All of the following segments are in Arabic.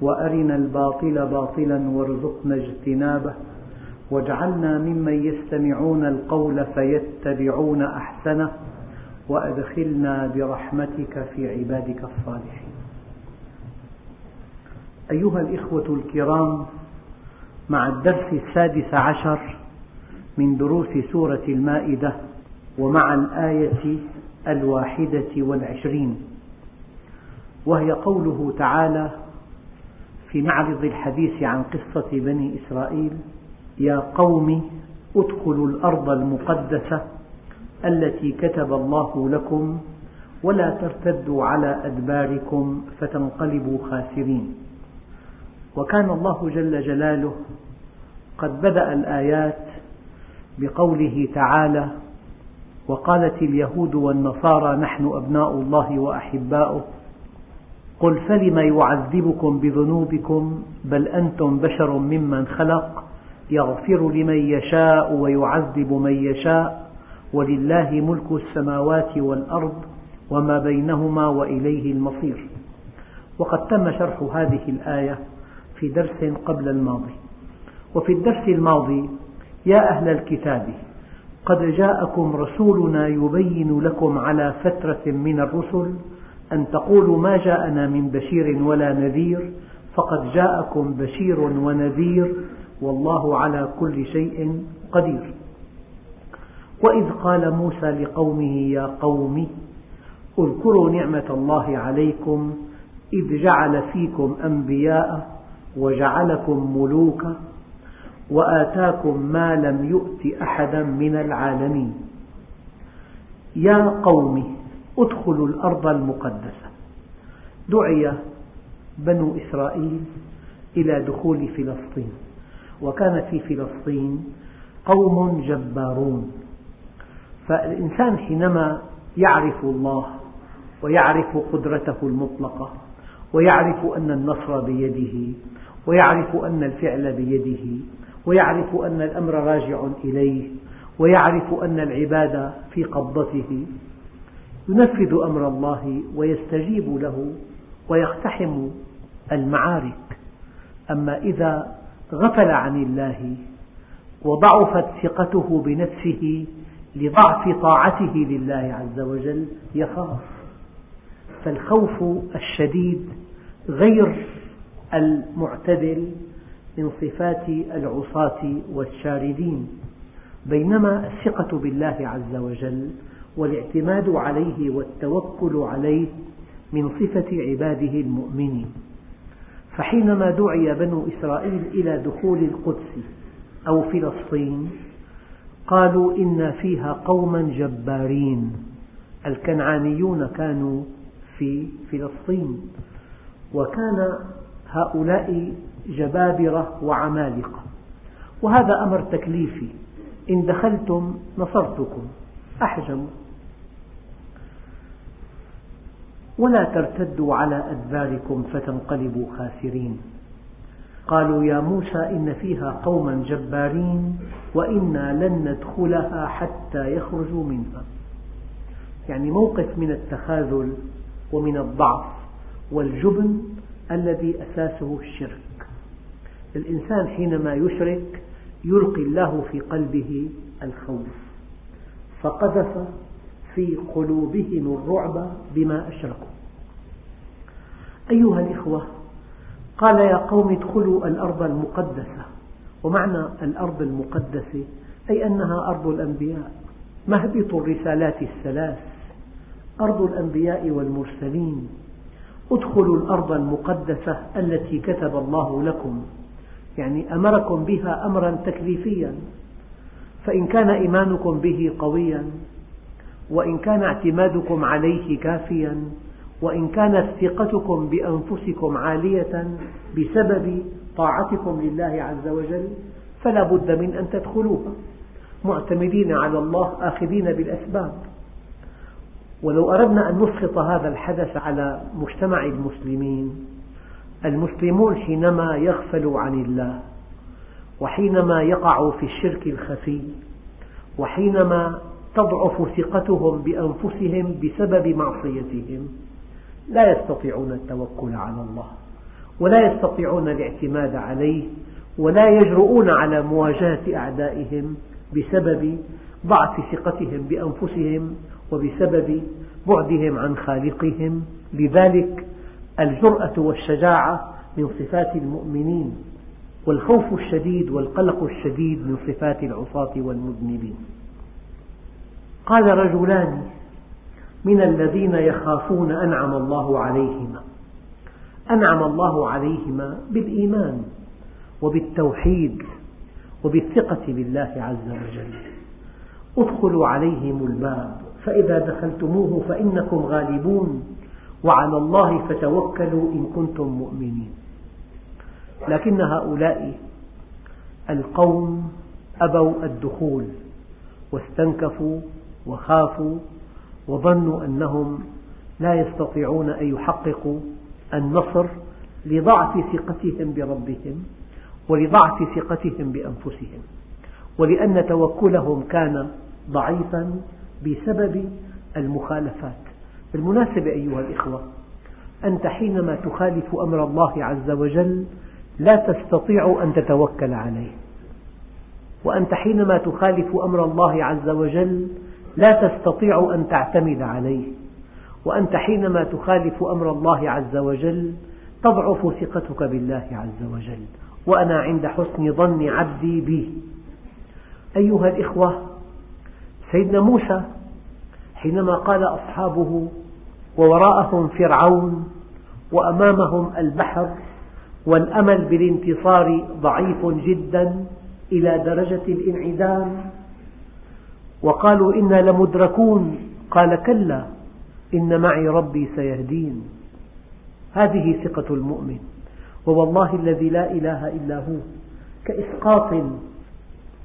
وأرنا الباطل باطلا وارزقنا اجتنابه واجعلنا ممن يستمعون القول فيتبعون أحسنه وأدخلنا برحمتك في عبادك الصالحين. أيها الإخوة الكرام مع الدرس السادس عشر من دروس سورة المائدة ومع الآية الواحدة والعشرين وهي قوله تعالى في معرض الحديث عن قصة بني إسرائيل يا قوم ادخلوا الأرض المقدسة التي كتب الله لكم ولا ترتدوا على أدباركم فتنقلبوا خاسرين. وكان الله جل جلاله قد بدأ الآيات بقوله تعالى وقالت اليهود والنصارى نحن أبناء الله وأحباؤه. قل فلم يعذبكم بذنوبكم بل أنتم بشر ممن خلق يغفر لمن يشاء ويعذب من يشاء ولله ملك السماوات والأرض وما بينهما وإليه المصير. وقد تم شرح هذه الآية في درس قبل الماضي. وفي الدرس الماضي يا أهل الكتاب قد جاءكم رسولنا يبين لكم على فترة من الرسل أن تقولوا ما جاءنا من بشير ولا نذير فقد جاءكم بشير ونذير والله على كل شيء قدير. وإذ قال موسى لقومه يا قوم اذكروا نعمة الله عليكم إذ جعل فيكم أنبياء وجعلكم ملوكا وآتاكم ما لم يؤت أحدا من العالمين. يا قوم ادخلوا الأرض المقدسة. دعي بنو إسرائيل إلى دخول فلسطين. وكان في فلسطين قوم جبارون. فالإنسان حينما يعرف الله ويعرف قدرته المطلقة ويعرف أن النصر بيده ويعرف أن الفعل بيده ويعرف أن الأمر راجع إليه ويعرف أن العباد في قبضته ينفذ أمر الله ويستجيب له ويقتحم المعارك. أما إذا غفل عن الله وضعفت ثقته بنفسه لضعف طاعته لله عز وجل يخاف. فالخوف الشديد غير المعتدل من صفات العصاة والشاردين بينما الثقة بالله عز وجل والاعتماد عليه والتوكل عليه من صفة عباده المؤمنين. فحينما دعي بنو إسرائيل إلى دخول القدس أو فلسطين قالوا إن فيها قوما جبارين. الكنعانيون كانوا في فلسطين وكان هؤلاء جبابرة وعمالقة. وهذا أمر تكليفي إن دخلتم نصرتكم أحجموا. ولا ترتدوا على أدباركم فتنقلبوا خاسرين. قالوا يا موسى إن فيها قوما جبارين وإنا لن ندخلها حتى يخرجوا منها. يعني موقف من التخاذل ومن الضعف والجبن الذي أساسه الشرك. الإنسان حينما يشرك يلقي الله في قلبه الخوف. فقذف في قلوبهم الرعب بما أشركوا. أيها الإخوة قال يا قوم ادخلوا الأرض المقدسة. ومعنى الأرض المقدسة أي أنها أرض الأنبياء. مهبط الرسالات الثلاث. أرض الأنبياء والمرسلين. ادخلوا الأرض المقدسة التي كتب الله لكم. يعني أمركم بها أمرا تكليفيا. فإن كان إيمانكم به قويا. وإن كان اعتمادكم عليه كافيا. وإن كانت ثقتكم بأنفسكم عالية بسبب طاعتكم لله عز وجل فلا بد من أن تدخلوها. معتمدين على الله آخذين بالأسباب. ولو أردنا أن نسقط هذا الحدث على مجتمع المسلمين المسلمون حينما يغفلوا عن الله وحينما يقعوا في الشرك الخفي وحينما تضعف ثقتهم بأنفسهم بسبب معصيتهم لا يستطيعون التوكل على الله ولا يستطيعون الاعتماد عليه ولا يجرؤون على مواجهة أعدائهم بسبب ضعف ثقتهم بأنفسهم وبسبب بعدهم عن خالقهم. لذلك الجرأة والشجاعة من صفات المؤمنين والخوف الشديد والقلق الشديد من صفات العصاة والمذنبين. قال رجلان من الذين يخافون أنعم الله عليهما. أنعم الله عليهما بالإيمان وبالتوحيد وبالثقة بالله عز وجل. ادخلوا عليهم الباب فإذا دخلتموه فإنكم غالبون وعلى الله فتوكلوا إن كنتم مؤمنين. لكن هؤلاء القوم أبوا الدخول واستنكفوا وخافوا وظنوا أنهم لا يستطيعون أن يحققوا النصر لضعف ثقتهم بربهم ولضعف ثقتهم بأنفسهم ولأن توكلهم كان ضعيفا بسبب المخالفات. بالمناسبة أيها الإخوة أنت حينما تخالف أمر الله عز وجل لا تستطيع أن تتوكل عليه وأنت حينما تخالف أمر الله عز وجل لا تستطيع أن تعتمد عليه وأنت حينما تخالف أمر الله عز وجل تضعف ثقتك بالله عز وجل وأنا عند حسن ظن عبدي بي. أيها الإخوة سيدنا موسى حينما قال أصحابه ووراءهم فرعون وأمامهم البحر والأمل بالانتصار ضعيف جدا إلى درجة الانعدام وقالوا إنا لمدركون. قال كلا إن معي ربي سيهدين. هذه ثقة المؤمن. ووالله الذي لا إله إلا هو كإسقاط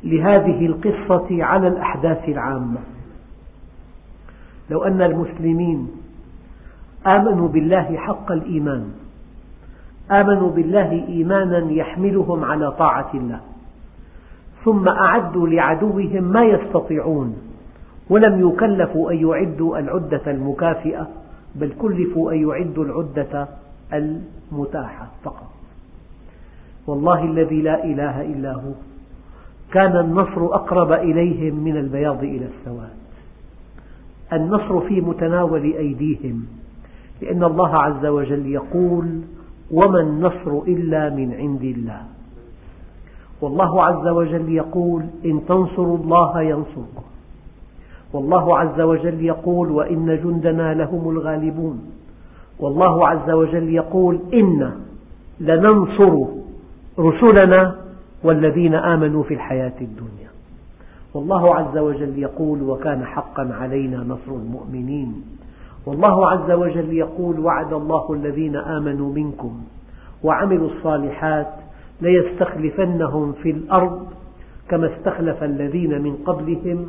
لهذه القصة على الأحداث العامة. لو أن المسلمين آمنوا بالله حق الإيمان آمنوا بالله إيمانا يحملهم على طاعة الله. ثم أعدوا لعدوهم ما يستطيعون. ولم يكلفوا أن يعدوا العدة المكافئة بل كلفوا أن يعدوا العدة المتاحة فقط. والله الذي لا إله إلا هو كان النصر أقرب إليهم من البياض إلى السواد. النصر في متناول أيديهم لأن الله عز وجل يقول وما النصر إلا من عند الله. والله عز وجل يقول إن تنصروا الله ينصركم. والله عز وجل يقول وإن جندنا لهم الغالبون. والله عز وجل يقول إنا لننصر رسلنا والذين آمنوا في الحياة الدنيا. والله عز وجل يقول وكان حقا علينا نصر المؤمنين. والله عز وجل يقول وعد الله الذين آمنوا منكم وعملوا الصالحات ليستخلفنهم في الأرض كما استخلف الذين من قبلهم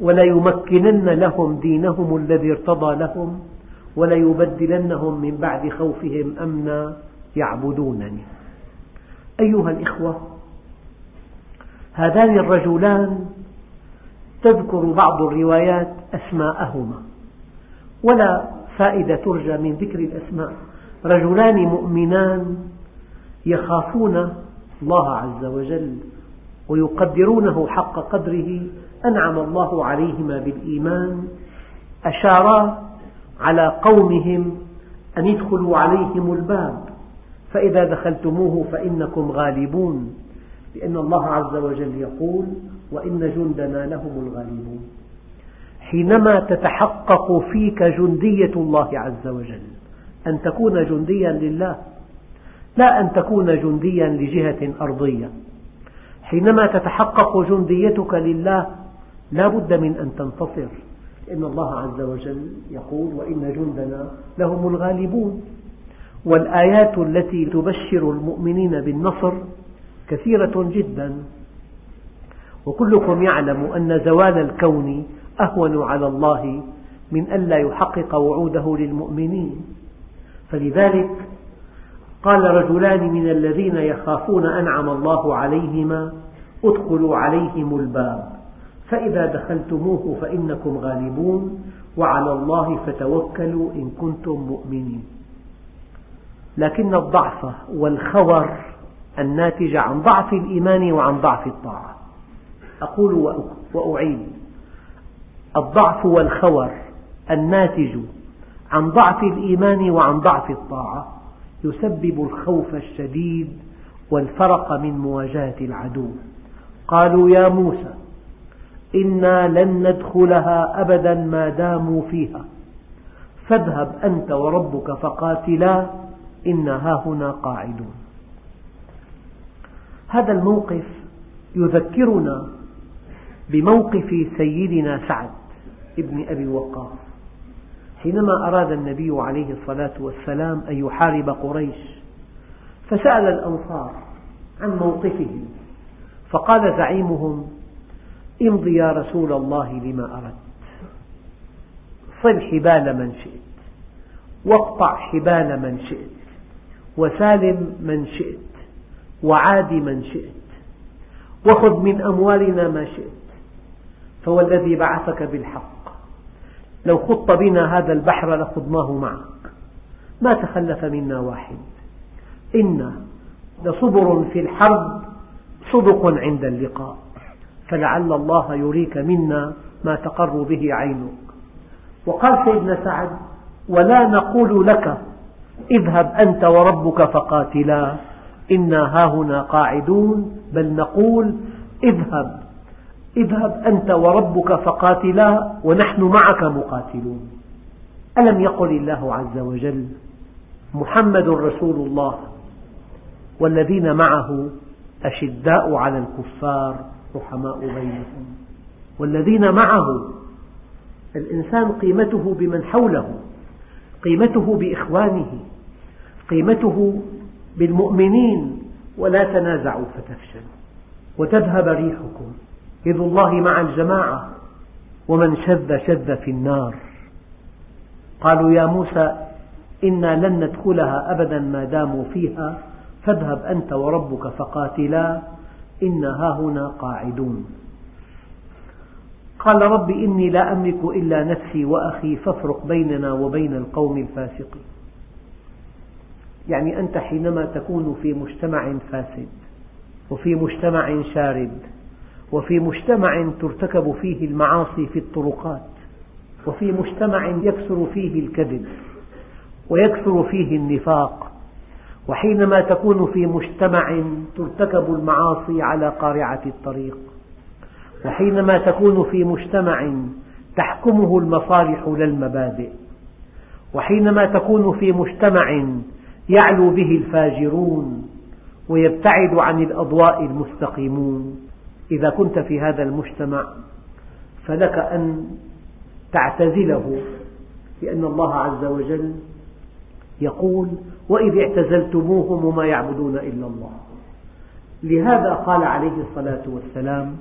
وليمكنن لهم دينهم الذي ارتضى لهم وليبدلنهم من بعد خوفهم أمنا يعبدونني. أيها الإخوة هذان الرجلان تذكر بعض الروايات أسماءهما ولا فائدة ترجى من ذكر الأسماء. رجلان مؤمنان يخافون الله عز وجل ويقدرونه حق قدره أنعم الله عليهما بالإيمان أشارا على قومهم أن يدخلوا عليهم الباب فإذا دخلتموه فإنكم غالبون لأن الله عز وجل يقول وإن جندنا لهم الغالبون حينما تتحقق فيك جندية الله عز وجل أن تكون جنديا لله لا أن تكون جنديا لجهة أرضية. حينما تتحقق جنديتك لله لا بد من أن تنتصر. لأن الله عز وجل يقول وإن جندنا لهم الغالبون. والآيات التي تبشر المؤمنين بالنصر كثيرة جدا. وكلكم يعلم أن زوال الكون أهون على الله من ألا يحقق وعوده للمؤمنين. فلذلك قال رجلان من الذين يخافون أنعم الله عليهما ادخلوا عليهم الباب فإذا دخلتموه فإنكم غالبون وعلى الله فتوكلوا إن كنتم مؤمنين. لكن الضعف والخور الناتج عن ضعف الإيمان وعن ضعف الطاعة. أقول وأعيد الضعف والخور الناتج عن ضعف الإيمان وعن ضعف الطاعة. يسبب الخوف الشديد والفرق من مواجهة العدو. قالوا يا موسى إنا لن ندخلها أبدا ما داموا فيها. فاذهب أنت وربك فقاتلا إنا هاهنا قاعدون. هذا الموقف يذكرنا بموقف سيدنا سعد ابن أبي وقاص. حينما أراد النبي عليه الصلاة والسلام أن يحارب قريش فسأل الأنصار عن موقفهم فقال زعيمهم امض يا رسول الله لما أردت صل حبال من شئت واقطع حبال من شئت وسالم من شئت وعاد من شئت وخذ من أموالنا ما شئت فوالذي بعثك بالحق. لو خط بنا هذا البحر لخضناه معك. ما تخلف منا واحد. إنا لصبر في الحرب صدق عند اللقاء. فلعل الله يريك منا ما تقر به عينك. وقال سيدنا سعد ولا نقول لك اذهب أنت وربك فقاتلا. إنا هاهنا قاعدون بل نقول اذهب. اذهب أنت وربك فقاتلا ونحن معك مقاتلون. ألم يقل الله عز وجل محمد رسول الله والذين معه أشداء على الكفار رحماء بينهم والذين معه الإنسان قيمته بمن حوله قيمته بإخوانه قيمته بالمؤمنين ولا تنازعوا فتفشلوا وتذهب ريحكم. يد الله مع الجماعة. ومن شذ شذ في النار. قالوا يا موسى إنا لن ندخلها أبدا ما داموا فيها. فاذهب أنت وربك فقاتلا إنا هاهنا قاعدون. قال رب إني لا أملك إلا نفسي وأخي فافرق بيننا وبين القوم الفاسقين. يعني أنت حينما تكون في مجتمع فاسد وفي مجتمع شارد وفي مجتمع ترتكب فيه المعاصي في الطرقات وفي مجتمع يكثر فيه الكذب ويكثر فيه النفاق وحينما تكون في مجتمع ترتكب المعاصي على قارعة الطريق وحينما تكون في مجتمع تحكمه المصالح لا المبادئ وحينما تكون في مجتمع يعلو به الفاجرون ويبتعد عن الأضواء المستقيمون. إذا كنت في هذا المجتمع فلك أن تعتزله لأن الله عز وجل يقول وإذ اعتزلتموهم وما يعبدون إلا الله. لهذا قال عليه الصلاة والسلام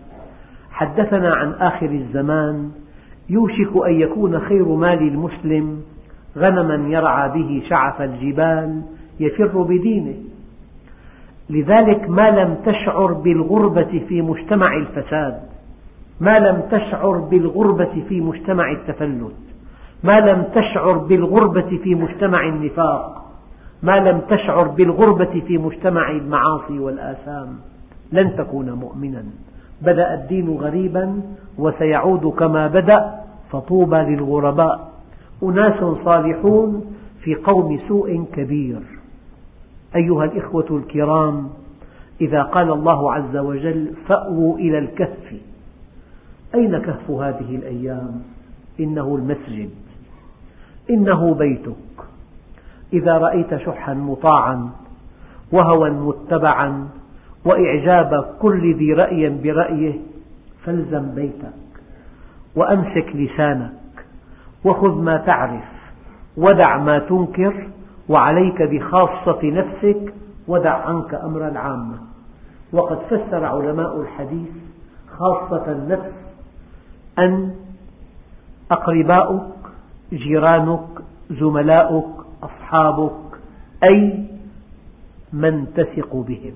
حدثنا عن آخر الزمان يوشك أن يكون خير مال المسلم غنما يرعى به شعف الجبال يفر بدينه لذلك ما لم تشعر بالغربة في مجتمع الفساد ما لم تشعر بالغربة في مجتمع التفلت ما لم تشعر بالغربة في مجتمع النفاق ما لم تشعر بالغربة في مجتمع المعاصي والآثام. لن تكون مؤمنا. بدأ الدين غريبا وسيعود كما بدأ فطوبى للغرباء. أناس صالحون في قوم سوء كبير. أيها الإخوة الكرام إذا قال الله عز وجل فأووا إلى الكهف أين كهف هذه الأيام؟ إنه المسجد. إنه بيتك. إذا رأيت شحا مطاعا وهوى متبعا وإعجاب كل ذي رأي برأيه فالزم بيتك. وأمسك لسانك وخذ ما تعرف ودع ما تنكر وعليك بخاصة نفسك ودع عنك أمر العامة. وقد فسر علماء الحديث خاصة النفس أن أقرباؤك جيرانك زملاؤك أصحابك أي من تثق بهم.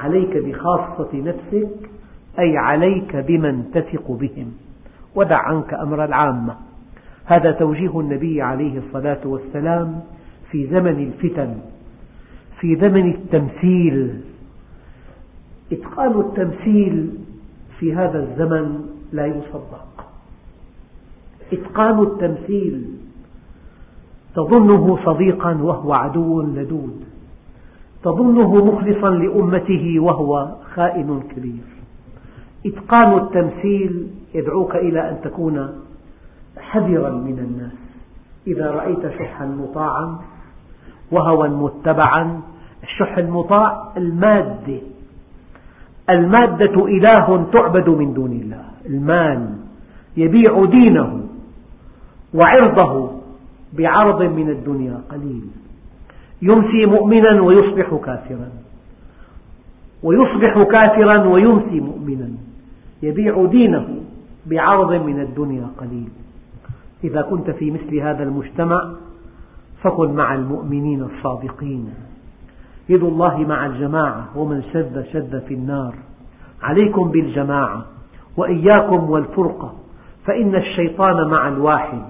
عليك بخاصة نفسك أي عليك بمن تثق بهم. ودع عنك أمر العامة. هذا توجيه النبي عليه الصلاة والسلام في زمن الفتن في زمن التمثيل. إتقان التمثيل في هذا الزمن لا يصدق. إتقان التمثيل تظنه صديقا وهو عدو لدود تظنه مخلصا لأمته وهو خائن كبير. إتقان التمثيل يدعوك إلى أن تكون حذرا من الناس. إذا رأيت شحا مطاعا وهوى متبعا الشح المطاع المادة. المادة إله تعبد من دون الله. المال. يبيع دينه. وعرضه بعرض من الدنيا قليل. يمسي مؤمنا ويصبح كافرا. ويصبح كافرا ويمسي مؤمنا. يبيع دينه بعرض من الدنيا قليل. إذا كنت في مثل هذا المجتمع فكن مع المؤمنين الصادقين. يد الله مع الجماعة ومن شذ شذ في النار. عليكم بالجماعة وإياكم والفرقة. فإن الشيطان مع الواحد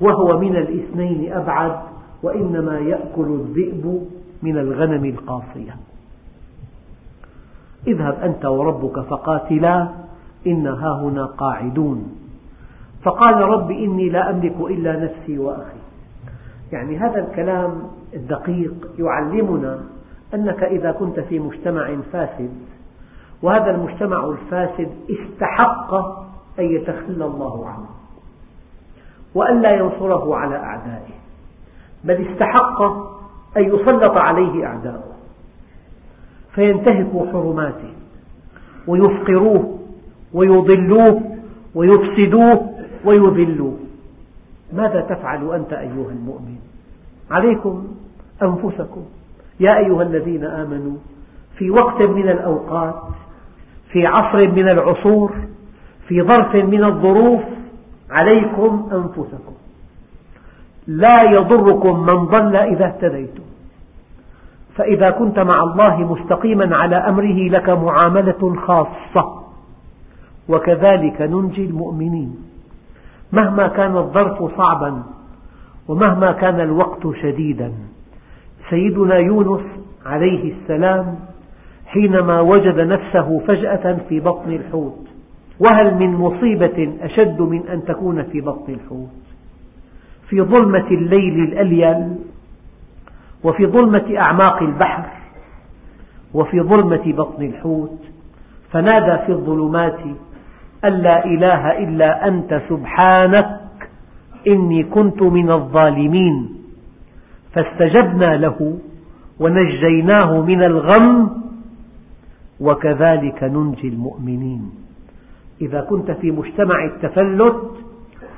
وهو من الاثنين أبعد وإنما يأكل الذئب من الغنم القاصية. اذهب أنت وربك فقاتلا إنا هاهنا قاعدون. فقال رب إني لا أملك إلا نفسي وأخي. يعني هذا الكلام الدقيق يعلمنا أنك إذا كنت في مجتمع فاسد وهذا المجتمع الفاسد استحق أن يتخلى الله عنه وألا ينصره على أعدائه بل استحق أن يسلط عليه أعداؤه فينتهكوا حرماته ويفقروه ويضلوه ويفسدوه ويذلوه. ماذا تفعل أنت أيها المؤمن؟ عليكم أنفسكم. يا أيها الذين آمنوا في وقت من الأوقات في عصر من العصور في ظرف من الظروف عليكم أنفسكم. لا يضركم من ضل إذا اهتديتم. فإذا كنت مع الله مستقيما على أمره لك معاملة خاصة. وكذلك ننجي المؤمنين. مهما كان الظرف صعبا ومهما كان الوقت شديدا. سيدنا يونس عليه السلام حينما وجد نفسه فجأة في بطن الحوت وهل من مصيبة أشد من أن تكون في بطن الحوت؟ في ظلمة الليل الأليل وفي ظلمة أعماق البحر وفي ظلمة بطن الحوت فنادى في الظلمات أن لا إله إلا أنت سبحانك إني كنت من الظالمين. فاستجبنا له ونجيناه من الغم وكذلك ننجي المؤمنين. إذا كنت في مجتمع التفلت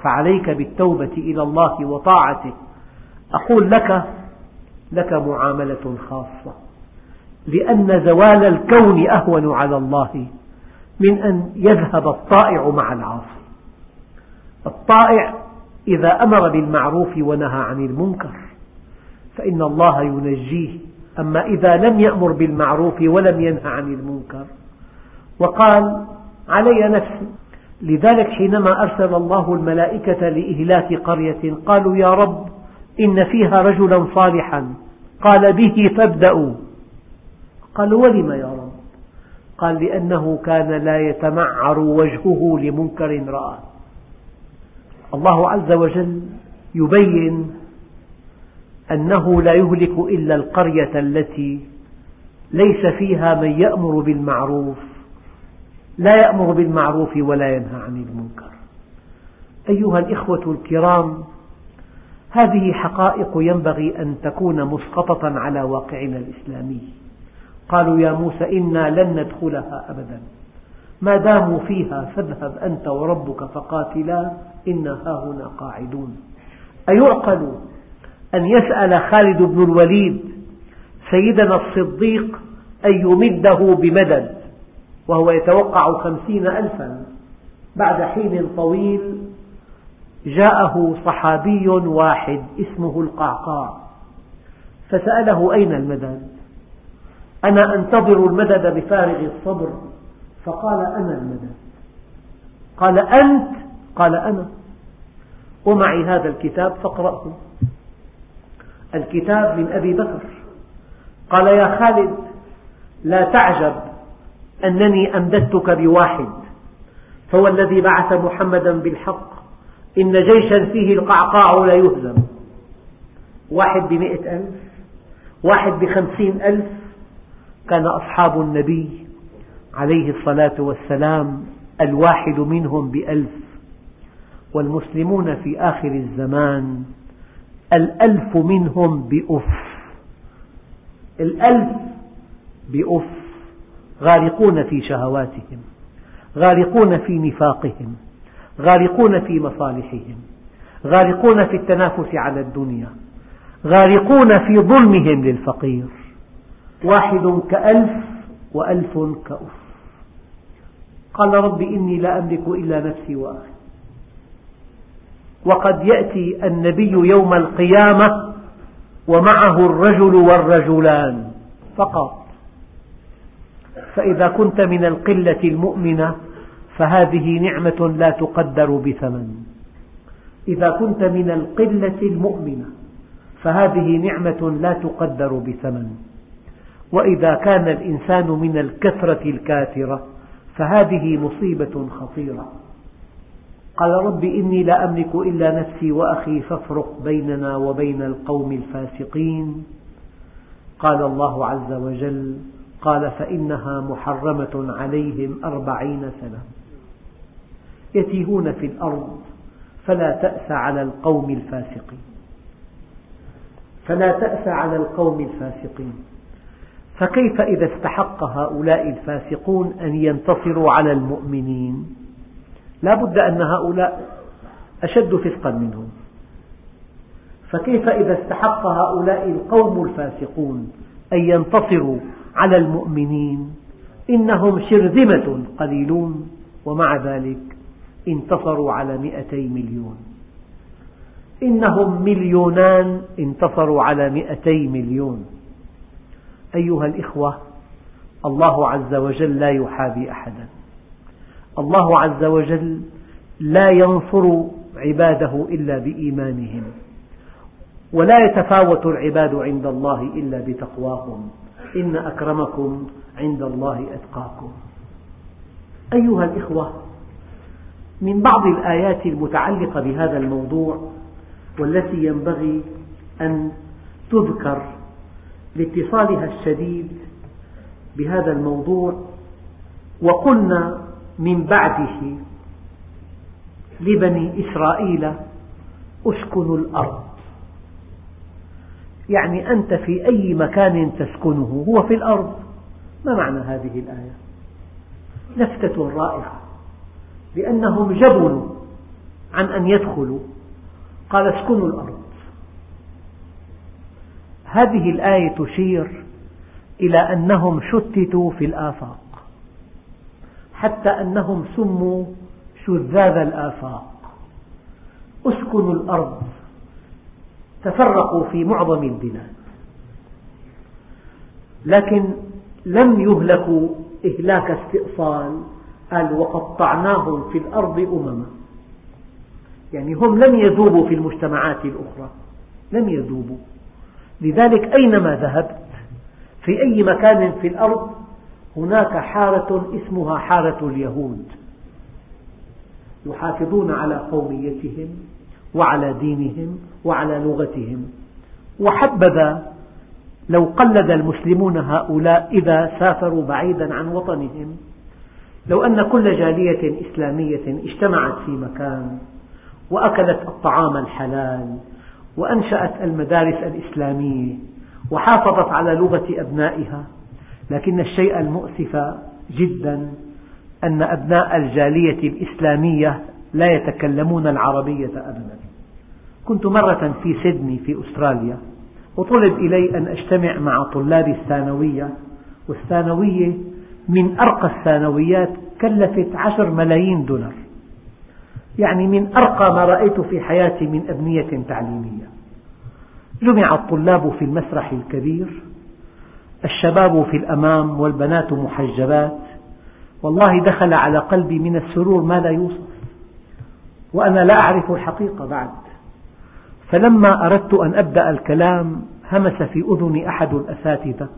فعليك بالتوبة إلى الله وطاعته. أقول لك لك معاملة خاصة لأن زوال الكون أهون على الله. من أن يذهب الطائع مع العاصي. الطائع إذا أمر بالمعروف ونهى عن المنكر فإن الله ينجيه. أما إذا لم يأمر بالمعروف ولم ينهى عن المنكر وقال علي نفسي. لذلك حينما أرسل الله الملائكة لإهلاك قرية قالوا يا رب إن فيها رجلا صالحا قال به فابدأوا. قالوا ولم يا رب؟ قال لأنه كان لا يتمعر وجهه لمنكر رآه الله عز وجل يبين أنه لا يهلك إلا القرية التي ليس فيها من يأمر بالمعروف لا يأمر بالمعروف ولا ينهى عن المنكر. أيها الإخوة الكرام هذه حقائق ينبغي أن تكون مسقطة على واقعنا الإسلامي. قالوا يا موسى إنا لن ندخلها أبدا. ما داموا فيها فاذهب أنت وربك فقاتلا إنا هاهنا قاعدون. أيعقل أن يسأل خالد بن الوليد سيدنا الصديق أن يمده بمدد وهو يتوقع خمسين ألفا. بعد حين طويل جاءه صحابي واحد اسمه القعقاع فسأله أين المدد؟ أنا أنتظر المدد بفارغ الصبر. فقال أنا المدد. قال أنت؟ قال أنا. ومعي هذا الكتاب فاقرأه. الكتاب من أبي بكر. قال يا خالد لا تعجب أنني أمددتك بواحد. فهو الذي بعث محمدا بالحق. إن جيشا فيه القعقاع لا يهزم. واحد بمئة ألف واحد بخمسين ألف كان أصحاب النبي عليه الصلاة والسلام الواحد منهم بألف والمسلمون في آخر الزمان الألف منهم بأف. الألف بأف غارقون في شهواتهم غارقون في نفاقهم غارقون في مصالحهم غارقون في التنافس على الدنيا غارقون في ظلمهم للفقير. واحد كألف وألف كأف. قال رب إني لا أملك إلا نفسي وأخي. وقد يأتي النبي يوم القيامة ومعه الرجل والرجلان فقط. فإذا كنت من القلة المؤمنة فهذه نعمة لا تقدر بثمن. إذا كنت من القلة المؤمنة فهذه نعمة لا تقدر بثمن. وإذا كان الإنسان من الكثرة الكاثرة فهذه مصيبة خطيرة. قال رب إني لا أملك إلا نفسي وأخي فافرق بيننا وبين القوم الفاسقين. قال الله عز وجل قال فإنها محرمة عليهم أربعين سنة. يتيهون في الأرض فلا تأس على القوم الفاسقين. فلا تأس على القوم الفاسقين. فكيف إذا استحق هؤلاء الفاسقون أن ينتصروا على المؤمنين؟ لا بد أن هؤلاء أشد فسقا منهم. فكيف إذا استحق هؤلاء القوم الفاسقون أن ينتصروا على المؤمنين؟ إنهم شرذمة قليلون ومع ذلك انتصروا على مئتي مليون. إنهم مليونان انتصروا على مئتي مليون. أيها الإخوة الله عز وجل لا يحابي أحدا. الله عز وجل لا ينصر عباده إلا بإيمانهم ولا يتفاوت العباد عند الله إلا بتقواهم. إن أكرمكم عند الله أتقاكم. أيها الإخوة من بعض الآيات المتعلقة بهذا الموضوع والتي ينبغي أن تذكر لاتصالها الشديد بهذا الموضوع وقلنا من بعده لبني إسرائيل اسكنوا الأرض. يعني أنت في أي مكان تسكنه هو في الأرض. ما معنى هذه الآية؟ لفتة رائعة لأنهم جبنوا عن أن يدخلوا. قال اسكنوا الأرض. هذه الآية تشير إلى أنهم شتتوا في الآفاق حتى أنهم سموا شذاذ الآفاق. اسكنوا الأرض تفرقوا في معظم البلاد. لكن لم يهلكوا إهلاك استئصال قال وقطعناهم في الأرض أمما. يعني هم لم يذوبوا في المجتمعات الأخرى لم يذوبوا. لذلك أينما ذهبت في أي مكان في الأرض هناك حارة اسمها حارة اليهود. يحافظون على قوميتهم وعلى دينهم وعلى لغتهم. وحبذا لو قلد المسلمون هؤلاء إذا سافروا بعيدا عن وطنهم لو أن كل جالية إسلامية اجتمعت في مكان وأكلت الطعام الحلال وأنشأت المدارس الإسلامية وحافظت على لغة أبنائها لكن الشيء المؤسف جدا أن أبناء الجالية الإسلامية لا يتكلمون العربية أبدا. كنت مرة في سيدني في أستراليا وطلب إلي أن أجتمع مع طلاب الثانوية والثانوية من أرقى الثانويات كلفت عشر ملايين دولار. يعني من أرقى ما رأيت في حياتي من أبنية تعليمية. جمع الطلاب في المسرح الكبير الشباب في الأمام والبنات محجبات. والله دخل على قلبي من السرور ما لا يوصف. وأنا لا أعرف الحقيقة بعد. فلما أردت أن أبدأ الكلام همس في أذني أحد الأساتذة.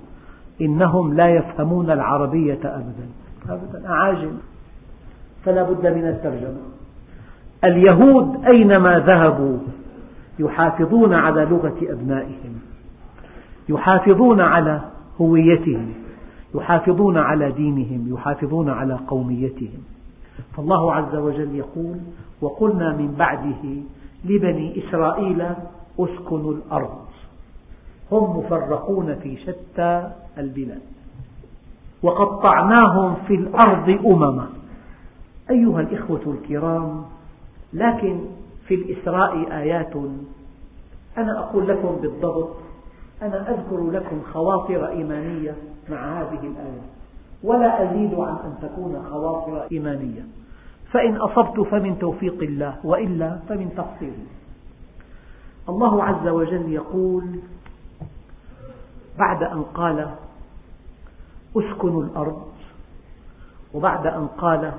إنهم لا يفهمون العربية أبدا. أبدا. أعاجم. فلا بد من الترجمة. اليهود أينما ذهبوا يحافظون على لغة أبنائهم يحافظون على هويتهم يحافظون على دينهم يحافظون على قوميتهم. فالله عز وجل يقول وقلنا من بعده لبني إسرائيل اسكنوا الأرض هم مفرقون في شتى البلاد وقطعناهم في الأرض أمما. أيها الإخوة الكرام لكن في الإسراء آيات. أنا أقول لكم بالضبط أنا أذكر لكم خواطر إيمانية مع هذه الآيات ولا أزيد عن أن تكون خواطر إيمانية. فإن أصبت فمن توفيق الله وإلا فمن تقصيري الله عز وجل يقول بعد أن قال أسكنوا الأرض. وبعد أن قال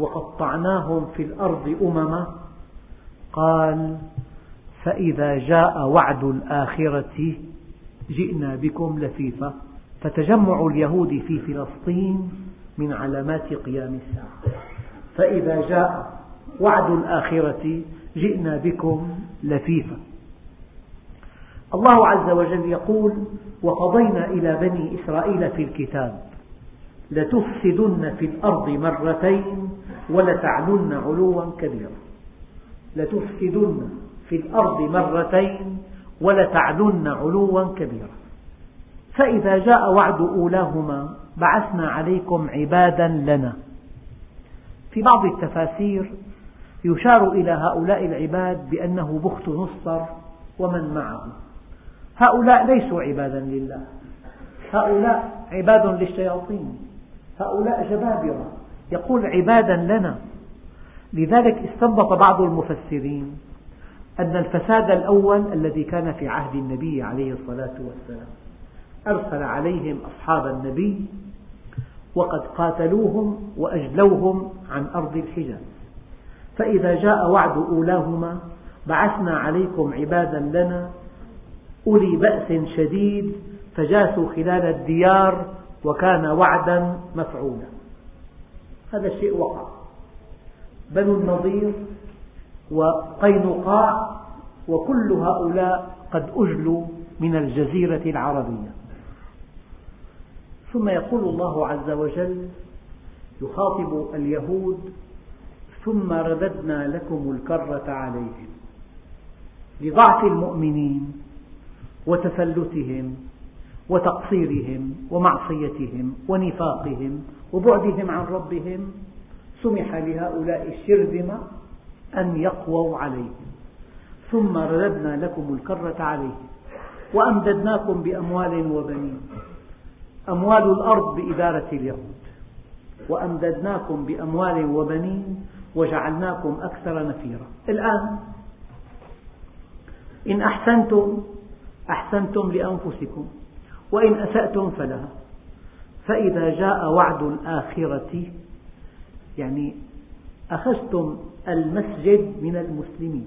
وقطعناهم في الأرض أمما قال فإذا جاء وعد الآخرة جئنا بكم لفيفا فتجمع اليهود في فلسطين من علامات قيام الساعة. فإذا جاء وعد الآخرة جئنا بكم لفيفا الله عز وجل يقول وقضينا إلى بني إسرائيل في الكتاب لتفسدن في الأرض مرتين ولتعلن علوا كبيرا. لتفسدن في الأرض مرتين ولتعلن علوا كبيرا. فإذا جاء وعد أولاهما بعثنا عليكم عبادا لنا. في بعض التفاسير يشار إلى هؤلاء العباد بأنه بخت نصر ومن معه هؤلاء ليسوا عبادا لله. هؤلاء عباد للشياطين. هؤلاء جبابرة. يقول عبادا لنا. لذلك استنبط بعض المفسرين أن الفساد الأول الذي كان في عهد النبي عليه الصلاة والسلام أرسل عليهم أصحاب النبي وقد قاتلوهم وأجلوهم عن أرض الحجاز. فإذا جاء وعد أولاهما بعثنا عليكم عبادا لنا أولي بأس شديد فجاسوا خلال الديار وكان وعدا مفعولا. هذا الشيء وقع بنو النضير وقينقاع وكل هؤلاء قد أجلوا من الجزيرة العربية. ثم يقول الله عز وجل يخاطب اليهود ثم رددنا لكم الكرة عليهم لضعف المؤمنين وتفلتهم وتقصيرهم ومعصيتهم ونفاقهم وبعدهم عن ربهم سمح لهؤلاء الشرذمة أن يقووا عليهم. ثم رددنا لكم الكرة عليهم وأمددناكم بأموال وبنين. أموال الأرض بإدارة اليهود. وأمددناكم بأموال وبنين وجعلناكم أكثر نفيرا. الآن إن أحسنتم أحسنتم لأنفسكم. وإن أسأتم فلها. فإذا جاء وعد الآخرة يعني أخذتم المسجد من المسلمين.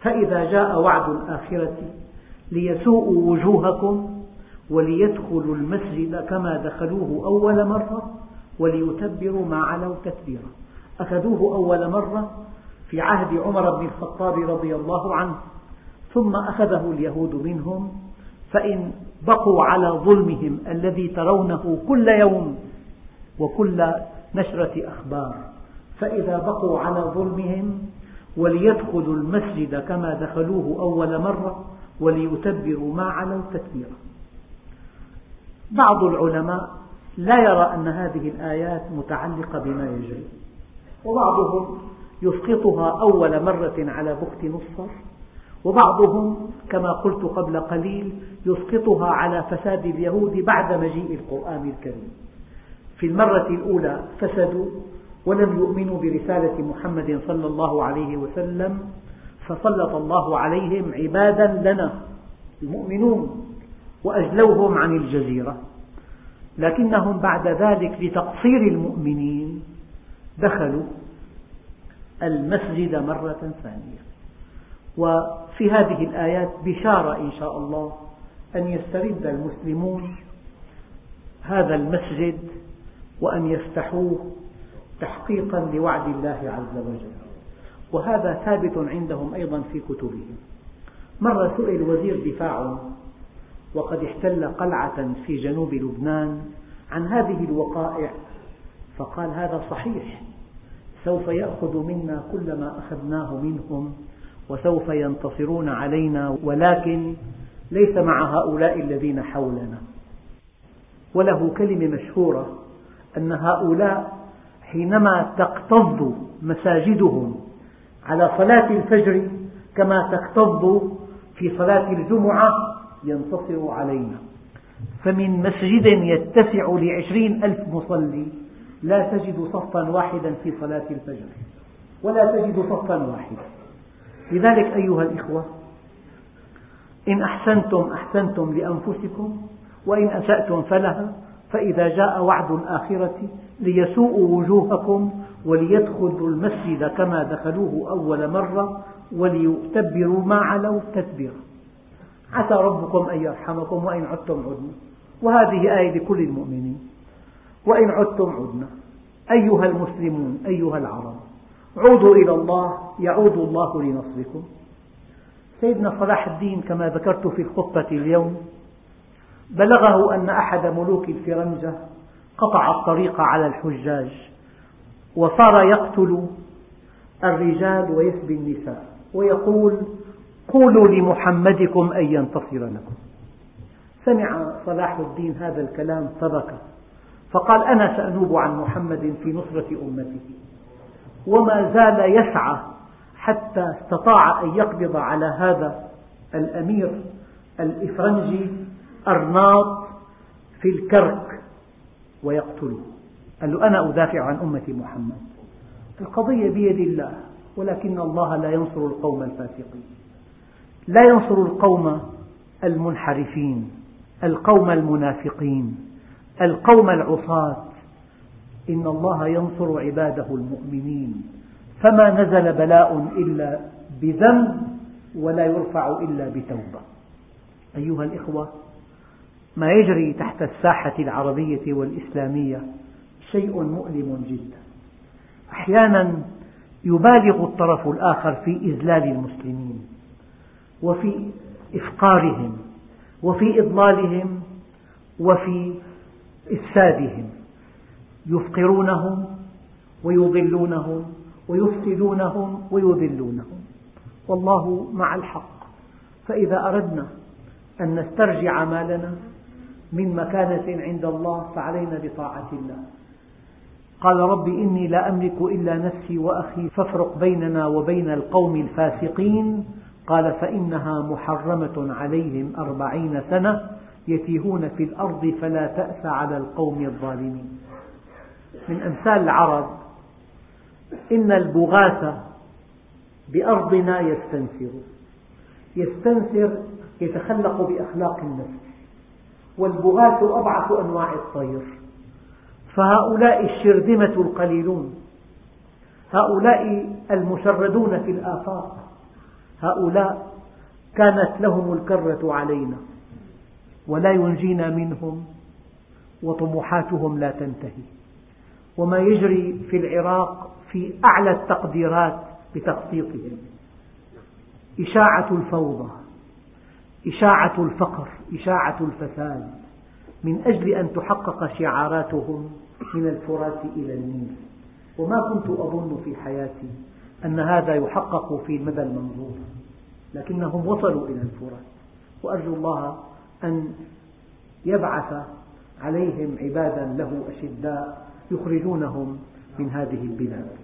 فإذا جاء وعد الآخرة ليسوءوا وجوهكم وليدخلوا المسجد كما دخلوه أول مرة وليتبروا ما علوا تتبيرا. أخذوه أول مرة في عهد عمر بن الخطاب رضي الله عنه ثم أخذه اليهود منهم فإن بقوا على ظلمهم الذي ترونه كل يوم وكل نشرة أخبار. فإذا بقوا على ظلمهم وليدخلوا المسجد كما دخلوه أول مرة وليتبروا ما علوا تتبيرا بعض العلماء لا يرى أن هذه الآيات متعلقة بما يجري. وبعضهم يسقطها أول مرة على بخت نصر وبعضهم كما قلت قبل قليل يسقطها على فساد اليهود بعد مجيء القرآن الكريم. في المرة الأولى فسدوا ولم يؤمنوا برسالة محمد صلى الله عليه وسلم فسلط الله عليهم عبادا لنا المؤمنون وأجلوهم عن الجزيرة. لكنهم بعد ذلك لتقصير المؤمنين دخلوا المسجد مرة ثانية. وفي هذه الآيات بشارة إن شاء الله أن يسترد المسلمون هذا المسجد وأن يفتحوه تحقيقا لوعد الله عز وجل. وهذا ثابت عندهم أيضا في كتبهم. مرة سئل وزير دفاع وقد احتل قلعة في جنوب لبنان عن هذه الوقائع فقال هذا صحيح سوف يأخذ منا كل ما أخذناه منهم وسوف ينتصرون علينا ولكن ليس مع هؤلاء الذين حولنا. وله كلمة مشهورة أن هؤلاء حينما تكتظ مساجدهم على صلاة الفجر كما تكتظ في صلاة الجمعة ينتصر علينا. فمن مسجد يتسع لعشرين ألف مصلي لا تجد صفا واحدا في صلاة الفجر ولا تجد صفا واحدا. لذلك أيها الإخوة إن أحسنتم أحسنتم لأنفسكم وإن أسأتم فلها فإذا جاء وعد الآخرة ليسوءوا وجوهكم وليدخلوا المسجد كما دخلوه أول مرة وليتبروا ما علوا تتبيرا عسى ربكم أن يرحمكم وإن عدتم عدنا. وهذه آية لكل المؤمنين. وإن عدتم عدنا. أيها المسلمون أيها العرب عودوا إلى الله يعود الله لنصركم. سيدنا صلاح الدين كما ذكرت في الخطبة اليوم بلغه أن أحد ملوك الفرنجة قطع الطريق على الحجاج وصار يقتل الرجال ويسبي النساء ويقول قولوا لمحمدكم أن ينتصر لكم. سمع صلاح الدين هذا الكلام فبكى فقال أنا سأنوب عن محمد في نصرة أمته. وما زال يسعى حتى استطاع أن يقبض على هذا الأمير الإفرنجي أرناط في الكرك ويقتله. قال له أنا أدافع عن أمة محمد. القضية بيد الله ولكن الله لا ينصر القوم الفاسقين. لا ينصر القوم المنحرفين القوم المنافقين القوم العصاة. إن الله ينصر عباده المؤمنين. فما نزل بلاء إلا بذنب ولا يرفع إلا بتوبة. أيها الإخوة ما يجري تحت الساحة العربية والإسلامية شيء مؤلم جدا. أحيانا يبالغ الطرف الآخر في إذلال المسلمين وفي إفقارهم وفي إضلالهم وفي إفسادهم. يفقرونهم ويضلونهم ويفسدونهم ويذلونهم. والله مع الحق. فإذا أردنا أن نسترجع مالنا من مكانة عند الله فعلينا بطاعة الله. قال رب إني لا أملك إلا نفسي وأخي فافرق بيننا وبين القوم الفاسقين. قال فإنها محرمة عليهم أربعين سنة يتيهون في الأرض فلا تأس على القوم الظالمين. من أمثال العرب إن البغاث بأرضنا يستنسر يستنسر يتخلق بأخلاق النفس. والبغاث أضعف أنواع الطير. فهؤلاء الشرذمة القليلون. هؤلاء المشردون في الآفاق. هؤلاء كانت لهم الكرة علينا. ولا ينجينا منهم. وطموحاتهم لا تنتهي. وما يجري في العراق في أعلى التقديرات بتخطيطهم إشاعة الفوضى إشاعة الفقر إشاعة الفساد من أجل أن تحقق شعاراتهم من الفرات إلى النيل. وما كنت أظن في حياتي أن هذا يحقق في المدى المنظور لكنهم وصلوا إلى الفرات. وأرجو الله أن يبعث عليهم عبادا له أشداء يخرجونهم من هذه البلاد.